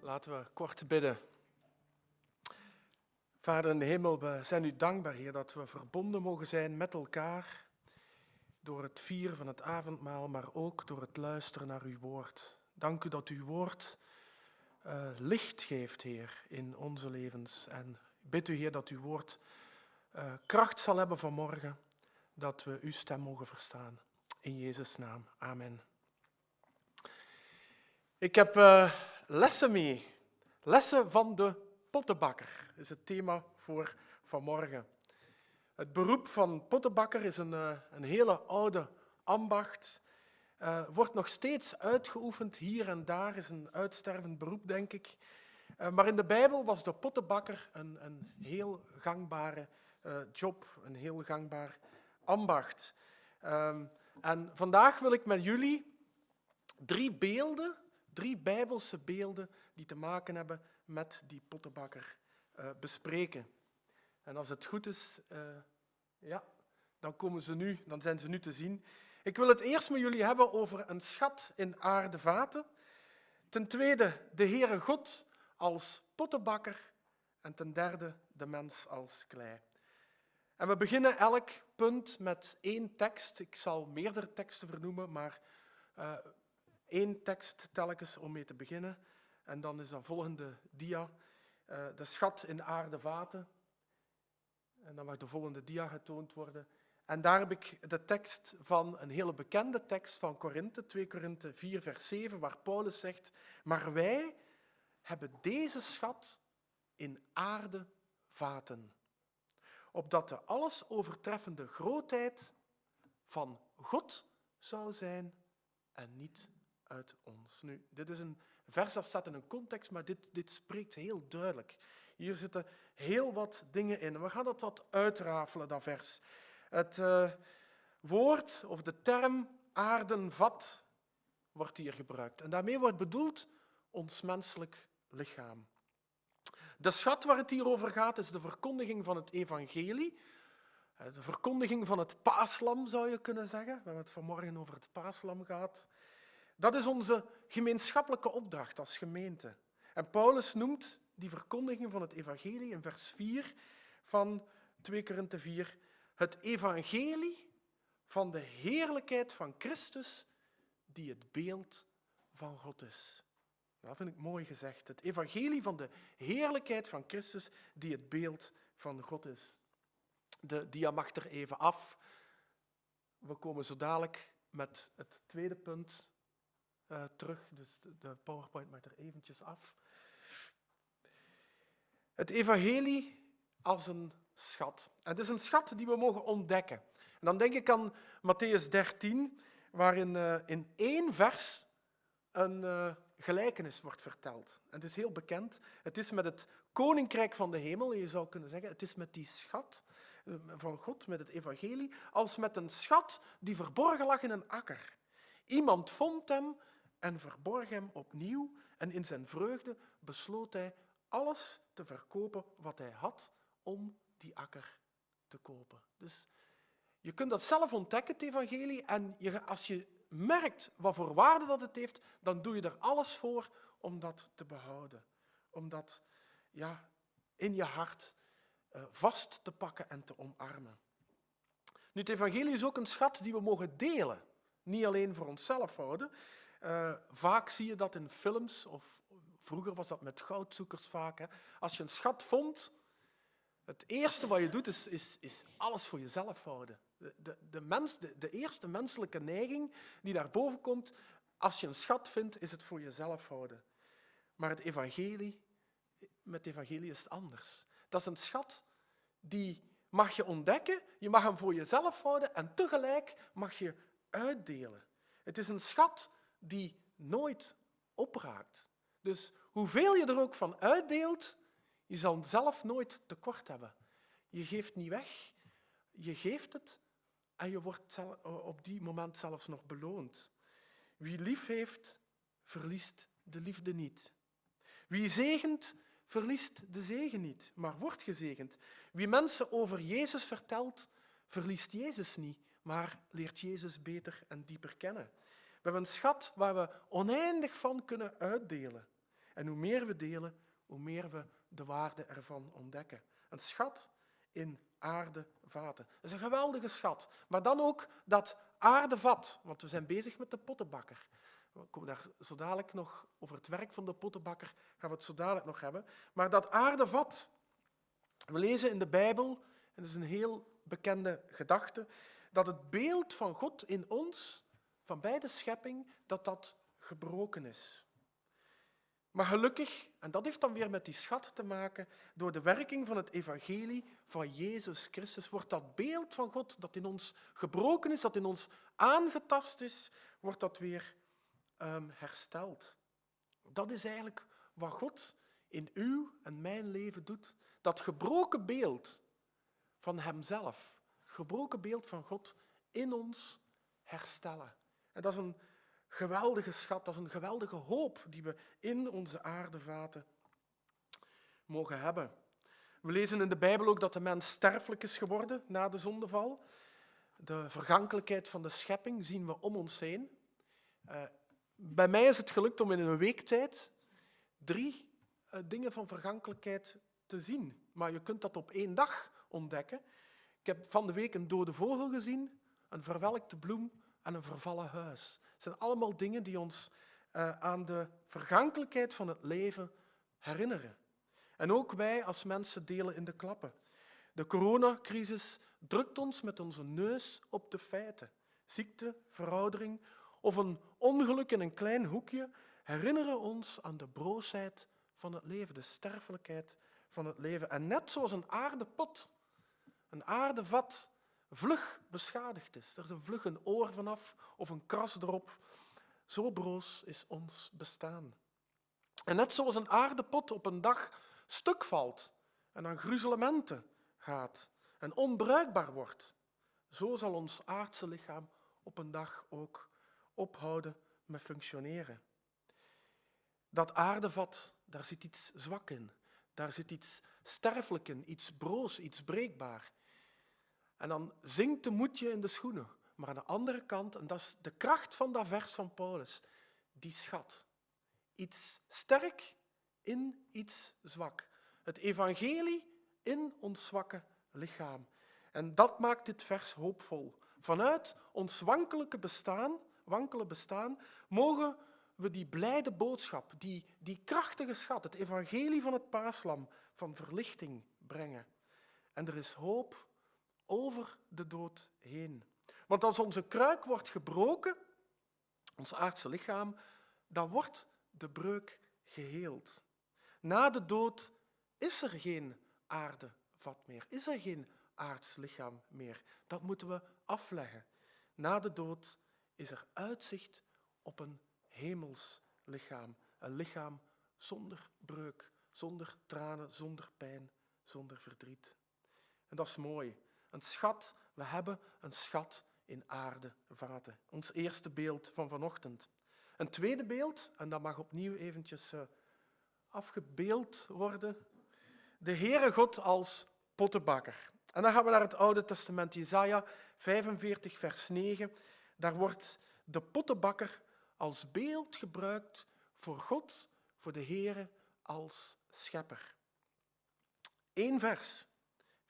Laten we kort bidden. Vader in de hemel, we zijn u dankbaar, Heer, dat we verbonden mogen zijn met elkaar door het vieren van het avondmaal, maar ook door het luisteren naar uw woord. Dank u dat uw woord uh, licht geeft, Heer, in onze levens. En bid u, Heer, dat uw woord uh, kracht zal hebben vanmorgen, dat we uw stem mogen verstaan. In Jezus' naam. Amen. Ik heb uh, lessen mee. Lessen van de pottenbakker is het thema voor vanmorgen. Het beroep van pottenbakker is een, een hele oude ambacht. Wordt nog steeds uitgeoefend hier en daar, is een uitstervend beroep, denk ik. Maar in de Bijbel was de pottenbakker een, een heel gangbare job, een heel gangbaar ambacht. Um, en vandaag wil ik met jullie drie beelden, drie Bijbelse beelden, die te maken hebben met die pottenbakker, bespreken. En als het goed is, ja, dan, komen ze nu, dan zijn ze nu te zien. Ik wil het eerst met jullie hebben over een schat in aardevaten. Ten tweede de Heere God als pottenbakker. En ten derde de mens als klei. En we beginnen elk punt met één tekst. Ik zal meerdere teksten vernoemen, maar uh, één tekst telkens om mee te beginnen. En dan is dat volgende dia. Uh, de schat in aardevaten. En dan mag de volgende dia getoond worden. En daar heb ik de tekst van een hele bekende tekst van Korinthe, 2 Korinthe 4, vers 7, waar Paulus zegt, maar wij hebben deze schat in aarde vaten, opdat de alles overtreffende grootheid van God zou zijn en niet uit ons. Nu, dit is een vers dat staat in een context, maar dit, dit spreekt heel duidelijk. Hier zitten heel wat dingen in. We gaan dat wat uitrafelen, dat vers. Het uh, woord of de term aardenvat wordt hier gebruikt. En daarmee wordt bedoeld ons menselijk lichaam. De schat waar het hier over gaat is de verkondiging van het evangelie. Eh, de verkondiging van het paaslam zou je kunnen zeggen, waar het vanmorgen over het paaslam gaat. Dat is onze gemeenschappelijke opdracht als gemeente. En Paulus noemt die verkondiging van het evangelie in vers 4 van 2 Korinthe 4 het evangelie van de heerlijkheid van Christus, die het beeld van God is. Dat vind ik mooi gezegd. Het evangelie van de heerlijkheid van Christus, die het beeld van God is. De dia mag er even af. We komen zo dadelijk met het tweede punt uh, terug, dus de PowerPoint mag er eventjes af. Het evangelie als een schat. Het is een schat die we mogen ontdekken. En dan denk ik aan Matthäus 13, waarin uh, in één vers een uh, gelijkenis wordt verteld. En het is heel bekend. Het is met het koninkrijk van de hemel, je zou kunnen zeggen. Het is met die schat uh, van God, met het evangelie, als met een schat die verborgen lag in een akker. Iemand vond hem en verborg hem opnieuw en in zijn vreugde besloot hij alles te verkopen wat hij had om die akker te kopen. Dus je kunt dat zelf ontdekken, het evangelie, en je, als je merkt wat voor waarde dat het heeft, dan doe je er alles voor om dat te behouden. Om dat ja, in je hart uh, vast te pakken en te omarmen. Nu, het evangelie is ook een schat die we mogen delen. Niet alleen voor onszelf houden. Uh, vaak zie je dat in films, of vroeger was dat met goudzoekers vaak. Hè. Als je een schat vond, het eerste wat je doet, is, is, is alles voor jezelf houden. De, de, de, mens, de, de eerste menselijke neiging die daarboven komt, als je een schat vindt, is het voor jezelf houden. Maar het evangelie, met het evangelie is het anders. Dat is een schat die mag je ontdekken, je mag hem voor jezelf houden en tegelijk mag je uitdelen. Het is een schat die nooit opraakt. Dus hoeveel je er ook van uitdeelt, je zal zelf nooit tekort hebben. Je geeft niet weg, je geeft het en je wordt op die moment zelfs nog beloond. Wie lief heeft, verliest de liefde niet. Wie zegent, verliest de zegen niet, maar wordt gezegend. Wie mensen over Jezus vertelt, verliest Jezus niet, maar leert Jezus beter en dieper kennen. We hebben een schat waar we oneindig van kunnen uitdelen. En hoe meer we delen, hoe meer we de waarde ervan ontdekken. Een schat in aardevaten. Dat is een geweldige schat. Maar dan ook dat aardevat, want we zijn bezig met de pottenbakker. We komen daar zo dadelijk nog over het werk van de pottenbakker, gaan we het zo dadelijk nog hebben. Maar dat aardevat, we lezen in de Bijbel, en dat is een heel bekende gedachte, dat het beeld van God in ons, van bij de schepping, dat dat gebroken is. Maar gelukkig, en dat heeft dan weer met die schat te maken, door de werking van het evangelie van Jezus Christus wordt dat beeld van God dat in ons gebroken is, dat in ons aangetast is, wordt dat weer um, hersteld. Dat is eigenlijk wat God in uw en mijn leven doet. Dat gebroken beeld van Hemzelf, het gebroken beeld van God in ons herstellen. En dat is een geweldige schat, dat is een geweldige hoop die we in onze aardevaten mogen hebben. We lezen in de Bijbel ook dat de mens sterfelijk is geworden na de zondeval. De vergankelijkheid van de schepping zien we om ons heen. Uh, bij mij is het gelukt om in een week tijd drie uh, dingen van vergankelijkheid te zien. Maar je kunt dat op één dag ontdekken. Ik heb van de week een dode vogel gezien, een verwelkte bloem en een vervallen huis. Het zijn allemaal dingen die ons uh, aan de vergankelijkheid van het leven herinneren. En ook wij als mensen delen in de klappen. De coronacrisis drukt ons met onze neus op de feiten. Ziekte, veroudering of een ongeluk in een klein hoekje herinneren ons aan de broosheid van het leven, de sterfelijkheid van het leven. En net zoals een aardepot, een aardevat, vlug beschadigd is. Er is een vlug een oor vanaf of een kras erop. Zo broos is ons bestaan. En net zoals een aardepot op een dag stuk valt en aan gruzelementen gaat en onbruikbaar wordt, zo zal ons aardse lichaam op een dag ook ophouden met functioneren. Dat aardevat, daar zit iets zwak in. Daar zit iets sterfelijk in, iets broos, iets breekbaar. En dan zinkt de moedje in de schoenen. Maar aan de andere kant, en dat is de kracht van dat vers van Paulus, die schat. Iets sterk in iets zwak. Het evangelie in ons zwakke lichaam. En dat maakt dit vers hoopvol. Vanuit ons wankelijke bestaan, wankele bestaan mogen we die blijde boodschap, die, die krachtige schat, het evangelie van het paaslam, van verlichting brengen. En er is hoop over de dood heen. Want als onze kruik wordt gebroken, ons aardse lichaam, dan wordt de breuk geheeld. Na de dood is er geen aardevat meer, is er geen aards lichaam meer. Dat moeten we afleggen. Na de dood is er uitzicht op een hemels lichaam, een lichaam zonder breuk, zonder tranen, zonder pijn, zonder verdriet. En dat is mooi. Een schat, we hebben een schat in aardevaten. Ons eerste beeld van vanochtend. Een tweede beeld, en dat mag opnieuw eventjes uh, afgebeeld worden. De Heere God als pottenbakker. En dan gaan we naar het Oude Testament, Jesaja 45, vers 9. Daar wordt de pottenbakker als beeld gebruikt voor God, voor de Heere als schepper. Eén vers,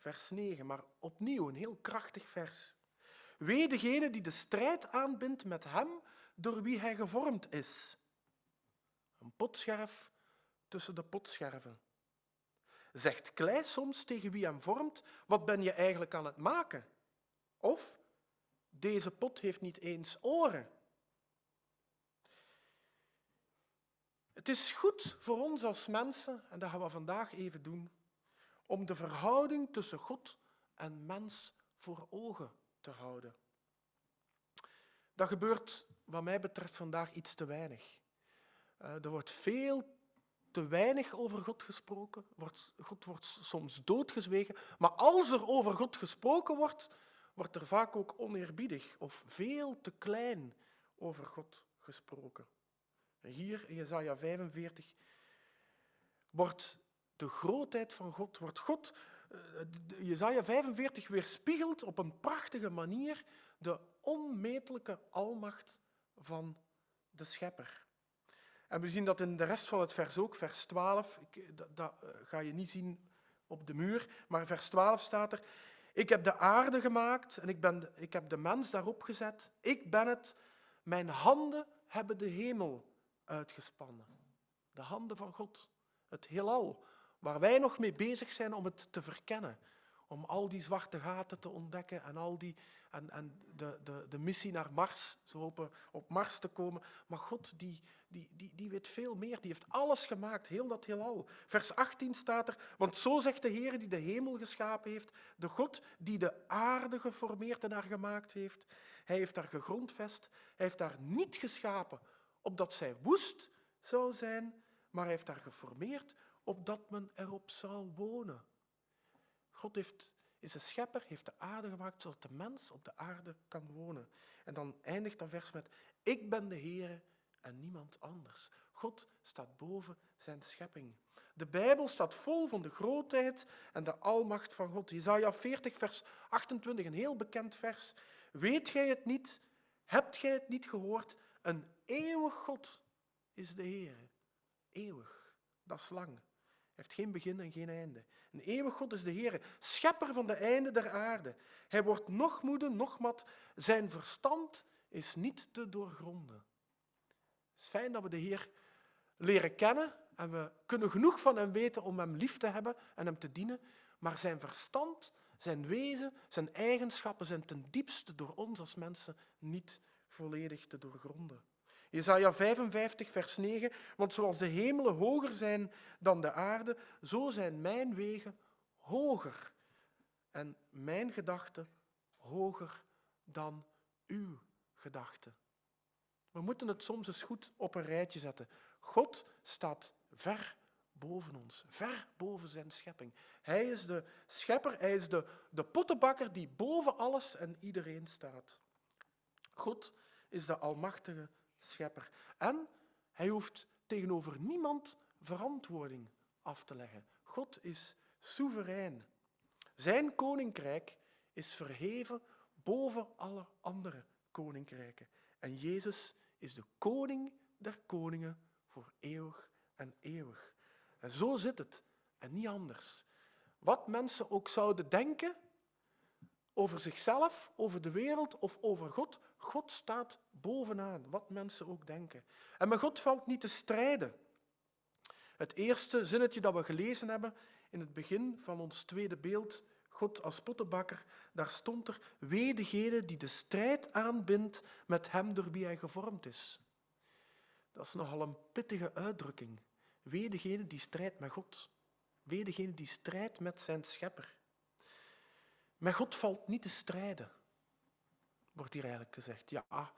vers 9, maar opnieuw een heel krachtig vers. Wee degene die de strijd aanbindt met hem door wie hij gevormd is. Een potscherf tussen de potscherven. Zegt klei soms tegen wie hem vormt, wat ben je eigenlijk aan het maken? Of, deze pot heeft niet eens oren. Het is goed voor ons als mensen, en dat gaan we vandaag even doen, om de verhouding tussen God en mens voor ogen te houden. Dat gebeurt, wat mij betreft, vandaag iets te weinig. Uh, er wordt veel te weinig over God gesproken. God wordt soms doodgezwegen. Maar als er over God gesproken wordt, wordt er vaak ook oneerbiedig of veel te klein over God gesproken. En hier in Jesaja 45 wordt de grootheid van God, wordt God, uh, Jezaja 45 weerspiegelt op een prachtige manier de onmetelijke almacht van de schepper. En we zien dat in de rest van het vers ook, vers 12, ik, dat, dat uh, ga je niet zien op de muur, maar vers 12 staat er, ik heb de aarde gemaakt en ik, ben, ik heb de mens daarop gezet. Ik ben het. Mijn handen hebben de hemel uitgespannen. De handen van God. Het heelal, waar wij nog mee bezig zijn om het te verkennen. Om al die zwarte gaten te ontdekken en, al die, en, en de, de, de missie naar Mars, zo hopen op Mars te komen. Maar God, die, die, die, die weet veel meer. Die heeft alles gemaakt, heel dat heelal. Vers 18 staat er, want zo zegt de Heer die de hemel geschapen heeft, de God die de aarde geformeerd en haar gemaakt heeft. Hij heeft haar gegrondvest, hij heeft haar niet geschapen opdat zij woest zou zijn, maar hij heeft haar geformeerd opdat men erop zou wonen. God heeft, is een schepper, heeft de aarde gemaakt zodat de mens op de aarde kan wonen. En dan eindigt dat vers met, ik ben de Heer en niemand anders. God staat boven zijn schepping. De Bijbel staat vol van de grootheid en de almacht van God. Isaiah 40, vers 28, een heel bekend vers. Weet gij het niet? Hebt gij het niet gehoord? Een eeuwig God is de Heer. Eeuwig, dat is lang. Heeft geen begin en geen einde. Een eeuwig God is de Heer, schepper van de einde der aarde. Hij wordt nog moede, nog mat. Zijn verstand is niet te doorgronden. Het is fijn dat we de Heer leren kennen en we kunnen genoeg van hem weten om hem lief te hebben en hem te dienen, maar zijn verstand, zijn wezen, zijn eigenschappen zijn ten diepste door ons als mensen niet volledig te doorgronden. Jesaja 55, vers 9, want zoals de hemelen hoger zijn dan de aarde, zo zijn mijn wegen hoger en mijn gedachten hoger dan uw gedachten. We moeten het soms eens goed op een rijtje zetten. God staat ver boven ons, ver boven zijn schepping. Hij is de schepper, hij is de, de pottenbakker die boven alles en iedereen staat. God is de almachtige schepper. En hij hoeft tegenover niemand verantwoording af te leggen. God is soeverein. Zijn koninkrijk is verheven boven alle andere koninkrijken. En Jezus is de koning der koningen voor eeuwig en eeuwig. En zo zit het, en niet anders. Wat mensen ook zouden denken over zichzelf, over de wereld of over God, God staat bovenaan, wat mensen ook denken. En met God valt niet te strijden. Het eerste zinnetje dat we gelezen hebben in het begin van ons tweede beeld, God als pottenbakker, daar stond er, wee degene die de strijd aanbindt met hem door wie hij gevormd is. Dat is nogal een pittige uitdrukking. Wee degene die strijdt met God. Wee degene die strijdt met zijn schepper. Met God valt niet te strijden, wordt hier eigenlijk gezegd. Ja,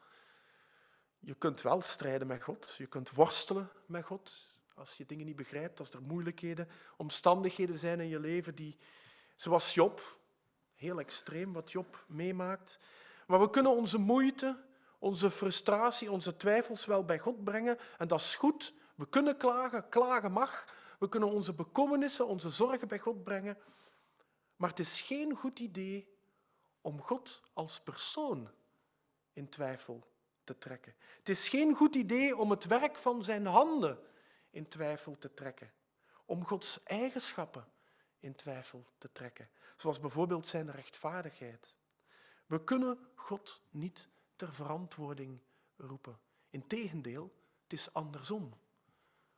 je kunt wel strijden met God, je kunt worstelen met God. Als je dingen niet begrijpt, als er moeilijkheden, omstandigheden zijn in je leven die, zoals Job, heel extreem wat Job meemaakt. Maar we kunnen onze moeite, onze frustratie, onze twijfels wel bij God brengen en dat is goed. We kunnen klagen, klagen mag. We kunnen onze bekommernissen, onze zorgen bij God brengen. Maar het is geen goed idee om God als persoon in twijfel te trekken. Het is geen goed idee om het werk van zijn handen in twijfel te trekken. Om Gods eigenschappen in twijfel te trekken. Zoals bijvoorbeeld zijn rechtvaardigheid. We kunnen God niet ter verantwoording roepen. Integendeel, het is andersom.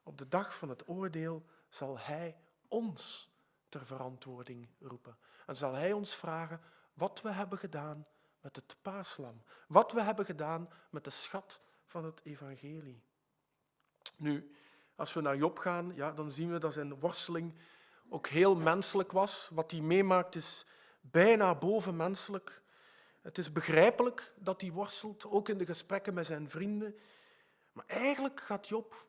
Op de dag van het oordeel zal Hij ons ter verantwoording roepen. En zal Hij ons vragen wat we hebben gedaan met het paaslam. Wat we hebben gedaan met de schat van het evangelie. Nu, als we naar Job gaan, ja, dan zien we dat zijn worsteling ook heel menselijk was. Wat hij meemaakt is bijna bovenmenselijk. Het is begrijpelijk dat hij worstelt, ook in de gesprekken met zijn vrienden. Maar eigenlijk gaat Job,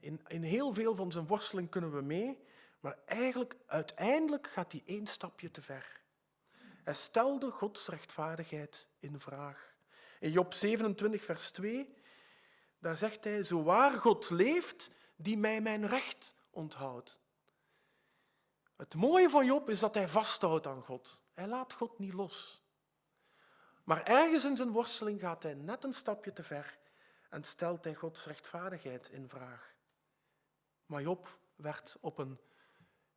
in, in heel veel van zijn worsteling kunnen we mee, maar eigenlijk uiteindelijk gaat hij één stapje te ver. Hij stelde Gods rechtvaardigheid in vraag. In Job 27, vers 2, daar zegt hij, zo waar God leeft, die mij mijn recht onthoudt. Het mooie van Job is dat hij vasthoudt aan God. Hij laat God niet los. Maar ergens in zijn worsteling gaat hij net een stapje te ver en stelt hij Gods rechtvaardigheid in vraag. Maar Job werd op een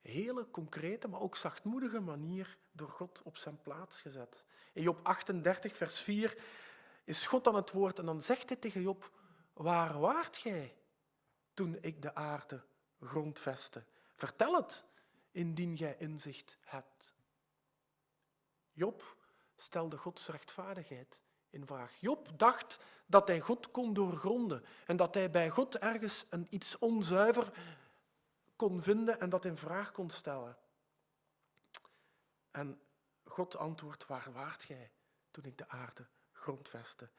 hele concrete, maar ook zachtmoedige manier door God op zijn plaats gezet. In Job 38, vers 4 is God aan het woord en dan zegt hij tegen Job, waar waart gij toen ik de aarde grondvestte? Vertel het, indien jij inzicht hebt. Job stelde Gods rechtvaardigheid in vraag. Job dacht dat hij God kon doorgronden en dat hij bij God ergens een iets onzuiver kon vinden en dat in vraag kon stellen. En God antwoordt, waar waart gij toen ik de aarde grondvestte?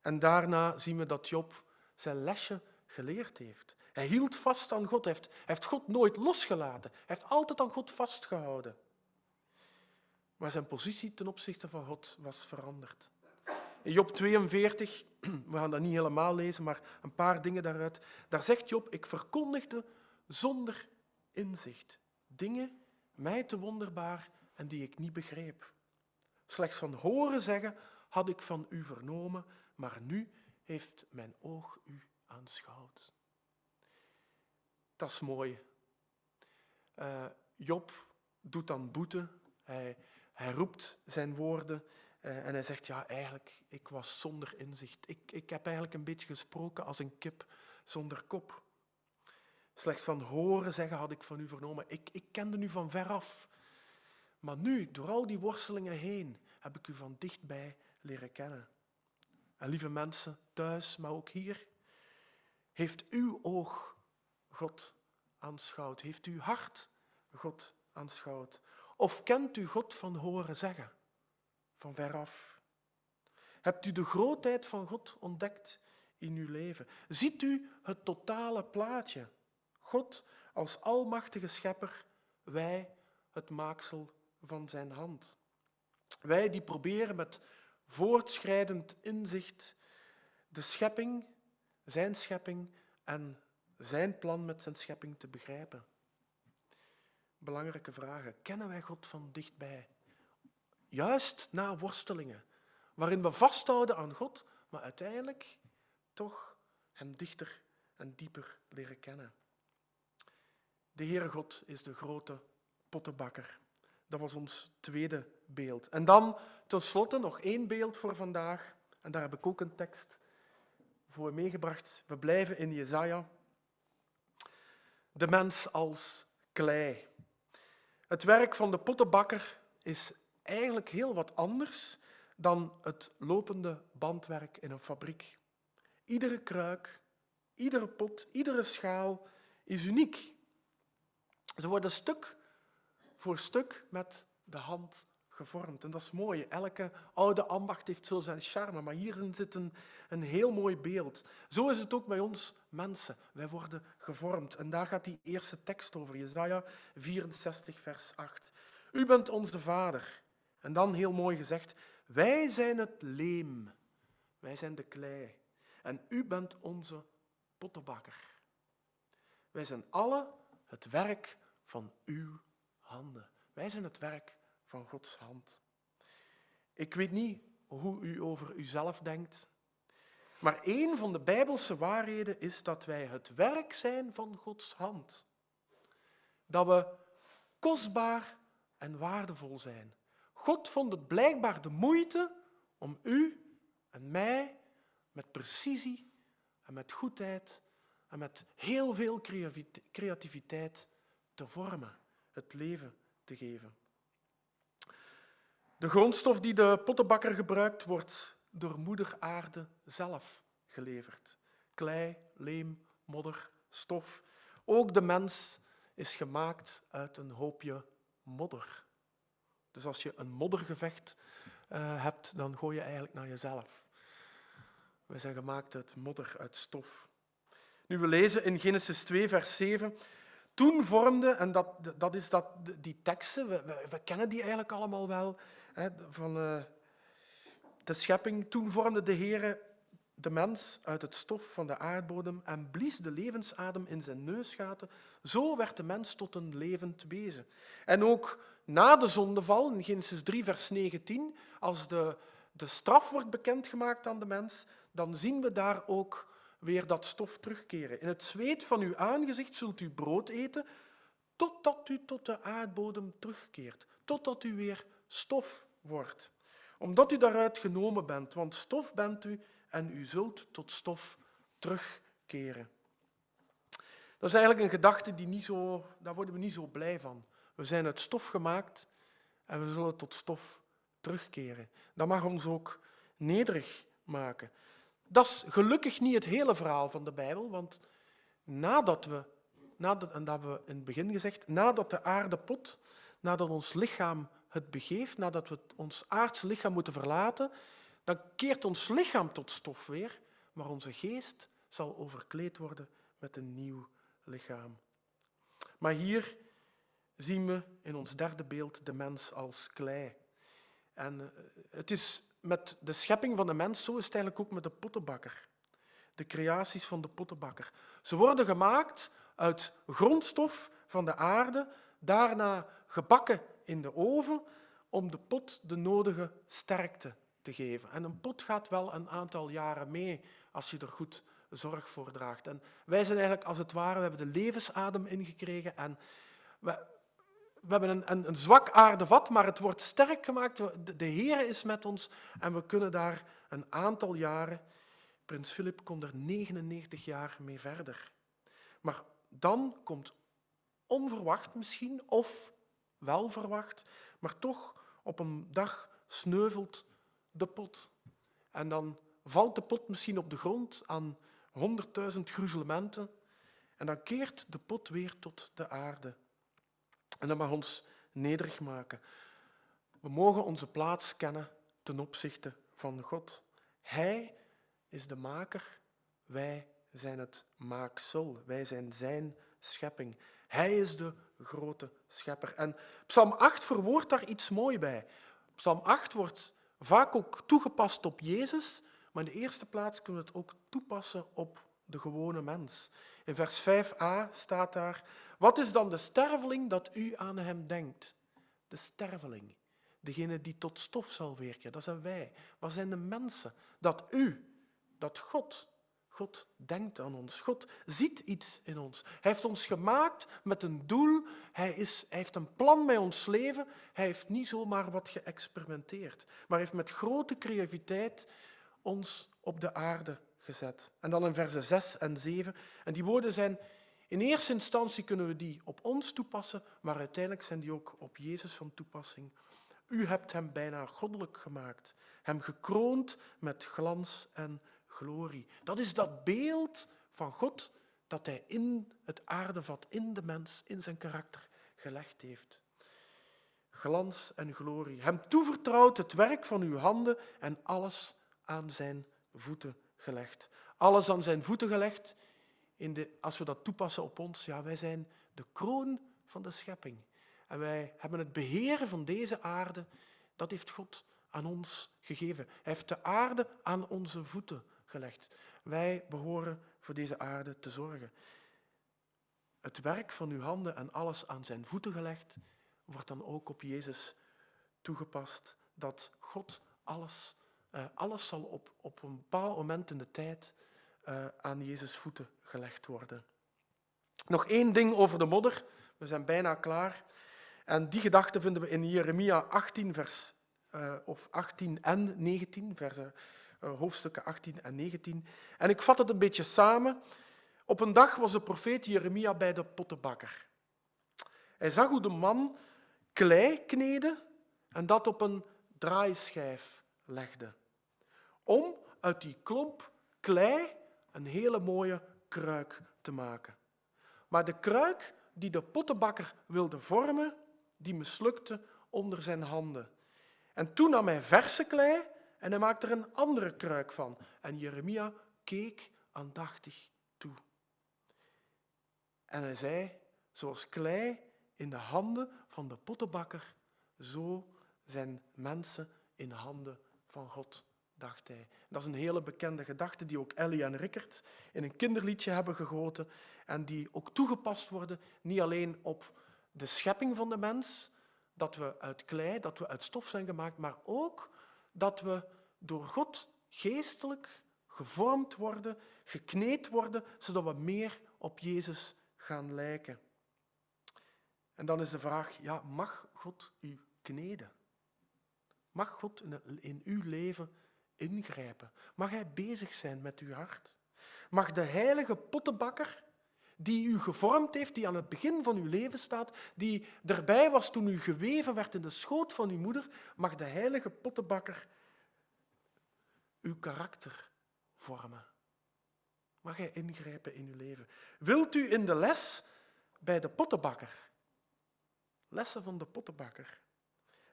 En daarna zien we dat Job zijn lesje geleerd heeft. Hij hield vast aan God, hij heeft, heeft God nooit losgelaten. Hij heeft altijd aan God vastgehouden. Maar zijn positie ten opzichte van God was veranderd. In Job 42, we gaan dat niet helemaal lezen, maar een paar dingen daaruit. Daar zegt Job, ik verkondigde zonder inzicht dingen mij te wonderbaar en die ik niet begreep. Slechts van horen zeggen had ik van u vernomen, maar nu heeft mijn oog u aanschouwd. Dat is mooi. Uh, Job doet dan boete. Hij, hij roept zijn woorden uh, en hij zegt, ja, eigenlijk, ik was zonder inzicht. Ik, ik heb eigenlijk een beetje gesproken als een kip zonder kop. Slechts van horen zeggen had ik van u vernomen. Ik, ik kende u van veraf. Maar nu, door al die worstelingen heen, heb ik u van dichtbij leren kennen. En lieve mensen, thuis, maar ook hier, heeft uw oog God aanschouwd? Heeft uw hart God aanschouwd? Of kent u God van horen zeggen, van veraf? Hebt u de grootheid van God ontdekt in uw leven? Ziet u het totale plaatje? God als almachtige schepper, wij het maaksel van zijn hand. Wij die proberen met voortschrijdend inzicht de schepping, zijn schepping en zijn plan met zijn schepping te begrijpen. Belangrijke vragen. Kennen wij God van dichtbij? Juist na worstelingen, waarin we vasthouden aan God, maar uiteindelijk toch Hem dichter en dieper leren kennen. De Heere God is de grote pottenbakker. Dat was ons tweede beeld. En dan tenslotte nog één beeld voor vandaag. En daar heb ik ook een tekst voor meegebracht. We blijven in Jezaja. De mens als klei. Het werk van de pottenbakker is eigenlijk heel wat anders dan het lopende bandwerk in een fabriek. Iedere kruik, iedere pot, iedere schaal is uniek. Ze worden stuk voor stuk met de hand gevormd. En dat is mooi. Elke oude ambacht heeft zo zijn charme, maar hier zit een, heel mooi beeld. Zo is het ook bij ons mensen. Wij worden gevormd. En daar gaat die eerste tekst over, Jesaja 64, vers 8. U bent onze vader. En dan heel mooi gezegd, wij zijn het leem. Wij zijn de klei. En u bent onze pottenbakker. Wij zijn alle het werk van uw handen. Wij zijn het werk van Gods hand. Ik weet niet hoe u over uzelf denkt, maar een van de bijbelse waarheden is dat wij het werk zijn van Gods hand. Dat we kostbaar en waardevol zijn. God vond het blijkbaar de moeite om u en mij met precisie en met goedheid en met heel veel creativiteit te vormen, het leven te geven. De grondstof die de pottenbakker gebruikt, wordt door moeder aarde zelf geleverd. Klei, leem, modder, stof. Ook de mens is gemaakt uit een hoopje modder. Dus als je een moddergevecht uh, hebt, dan gooi je eigenlijk naar jezelf. We zijn gemaakt uit modder, uit stof. Nu, we lezen in Genesis 2, vers 7 toen vormde, en dat, dat is dat, die teksten, we, we, kennen die eigenlijk allemaal wel, hè, van uh, de schepping. Toen vormde de Heer de mens uit het stof van de aardbodem en blies de levensadem in zijn neusgaten. Zo werd de mens tot een levend wezen. En ook na de zondeval, in Genesis 3, vers 19, als de, de straf wordt bekendgemaakt aan de mens, dan zien we daar ook weer dat stof terugkeren. In het zweet van uw aangezicht zult u brood eten, totdat u tot de aardbodem terugkeert, totdat u weer stof wordt. Omdat u daaruit genomen bent, want stof bent u en u zult tot stof terugkeren. Dat is eigenlijk een gedachte die niet zo, daar worden we niet zo blij van. We zijn uit stof gemaakt en we zullen tot stof terugkeren. Dat mag ons ook nederig maken. Dat is gelukkig niet het hele verhaal van de Bijbel, want nadat we, nadat, en dat hebben we in het begin gezegd, nadat de aarde pot, nadat ons lichaam het begeeft, nadat we ons aardse lichaam moeten verlaten, dan keert ons lichaam tot stof weer, maar onze geest zal overkleed worden met een nieuw lichaam. Maar hier zien we in ons derde beeld de mens als klei. En eh, het is met de schepping van de mens, zo is het eigenlijk ook met de pottenbakker. De creaties van de pottenbakker. Ze worden gemaakt uit grondstof van de aarde, daarna gebakken in de oven om de pot de nodige sterkte te geven. En een pot gaat wel een aantal jaren mee als je er goed zorg voor draagt. En wij zijn eigenlijk als het ware, we hebben de levensadem ingekregen en we, we hebben een, een, zwak aardevat, maar het wordt sterk gemaakt. De, de Heer is met ons en we kunnen daar een aantal jaren. Prins Philip kon er 99 jaar mee verder. Maar dan komt onverwacht misschien, of wel verwacht, maar toch op een dag sneuvelt de pot. En dan valt de pot misschien op de grond aan honderdduizend gruzelementen en dan keert de pot weer tot de aarde. En dat mag ons nederig maken. We mogen onze plaats kennen ten opzichte van God. Hij is de maker, wij zijn het maaksel, wij zijn zijn schepping. Hij is de grote schepper. En Psalm 8 verwoordt daar iets mooi bij. Psalm 8 wordt vaak ook toegepast op Jezus, maar in de eerste plaats kunnen we het ook toepassen op de gewone mens. In vers 5a staat daar, wat is dan de sterveling dat u aan hem denkt? De sterveling, degene die tot stof zal werken, dat zijn wij. Wat zijn de mensen? Dat u, dat God, God denkt aan ons. God ziet iets in ons. Hij heeft ons gemaakt met een doel. Hij, is, heeft een plan met ons leven. Hij heeft niet zomaar wat geëxperimenteerd, maar heeft met grote creativiteit ons op de aarde gezet. En dan in versen 6 en 7. En die woorden zijn, in eerste instantie kunnen we die op ons toepassen, maar uiteindelijk zijn die ook op Jezus van toepassing. U hebt hem bijna goddelijk gemaakt, hem gekroond met glans en glorie. Dat is dat beeld van God dat hij in het aardevat, in de mens, in zijn karakter gelegd heeft. Glans en glorie. Hem toevertrouwd het werk van uw handen en alles aan zijn voeten gelegd. Alles aan zijn voeten gelegd. In de, als we dat toepassen op ons, ja, wij zijn de kroon van de schepping. En wij hebben het beheren van deze aarde, dat heeft God aan ons gegeven. Hij heeft de aarde aan onze voeten gelegd. Wij behoren voor deze aarde te zorgen. Het werk van uw handen en alles aan zijn voeten gelegd, wordt dan ook op Jezus toegepast. Dat God alles uh, alles zal op, op een bepaald moment in de tijd uh, aan Jezus' voeten gelegd worden. Nog één ding over de modder. We zijn bijna klaar. En die gedachte vinden we in Jeremia 18, vers, uh, of 18 en 19, versen, hoofdstukken 18 en 19. En ik vat het een beetje samen. Op een dag was de profeet Jeremia bij de pottenbakker. Hij zag hoe de man klei kneden en dat op een draaischijf legde om uit die klomp klei een hele mooie kruik te maken. Maar de kruik die de pottenbakker wilde vormen, die mislukte onder zijn handen. En toen nam hij verse klei en hij maakte er een andere kruik van. En Jeremia keek aandachtig toe. En hij zei, zoals klei in de handen van de pottenbakker, zo zijn mensen in de handen van God dacht hij. Dat is een hele bekende gedachte die ook Ellie en Rickert in een kinderliedje hebben gegoten en die ook toegepast worden, niet alleen op de schepping van de mens, dat we uit klei, dat we uit stof zijn gemaakt, maar ook dat we door God geestelijk gevormd worden, gekneed worden, zodat we meer op Jezus gaan lijken. En dan is de vraag, ja, mag God u kneden? Mag God in uw leven ingrijpen? Mag Hij bezig zijn met uw hart? Mag de heilige pottenbakker die u gevormd heeft, die aan het begin van uw leven staat, die erbij was toen u geweven werd in de schoot van uw moeder, mag de heilige pottenbakker uw karakter vormen. Mag hij ingrijpen in uw leven? Wilt u in de les bij de pottenbakker, lessen van de pottenbakker,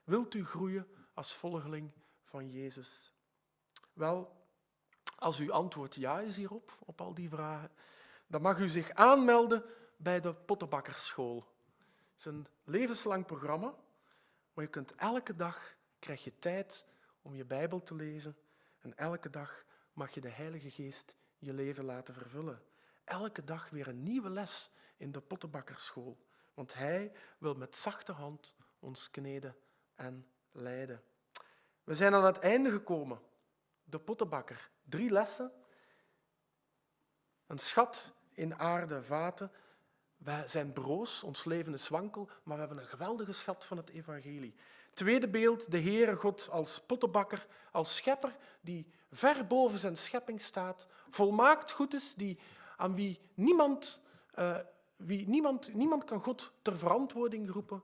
wilt u groeien als volgeling van Jezus? Wel, als uw antwoord ja is hierop, op al die vragen, dan mag u zich aanmelden bij de Pottenbakkerschool. Het is een levenslang programma, maar je kunt elke dag krijg je tijd om je Bijbel te lezen en elke dag mag je de Heilige Geest je leven laten vervullen. Elke dag weer een nieuwe les in de Pottenbakkerschool, want Hij wil met zachte hand ons kneden en leiden. We zijn aan het einde gekomen. De Pottenbakker. Drie lessen. Een schat in aarde vaten. Wij zijn broos, ons leven is wankel, maar we hebben een geweldige schat van het evangelie. Tweede beeld, de Heere God als pottenbakker, als schepper die ver boven zijn schepping staat, volmaakt goed is, die, aan wie niemand, uh, wie niemand, niemand kan God ter verantwoording roepen.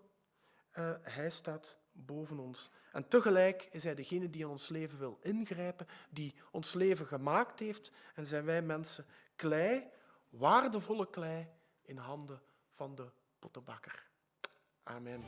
Uh, hij staat boven ons. En tegelijk is hij degene die in ons leven wil ingrijpen, die ons leven gemaakt heeft. En zijn wij mensen klei, waardevolle klei, in handen van de pottenbakker. Amen.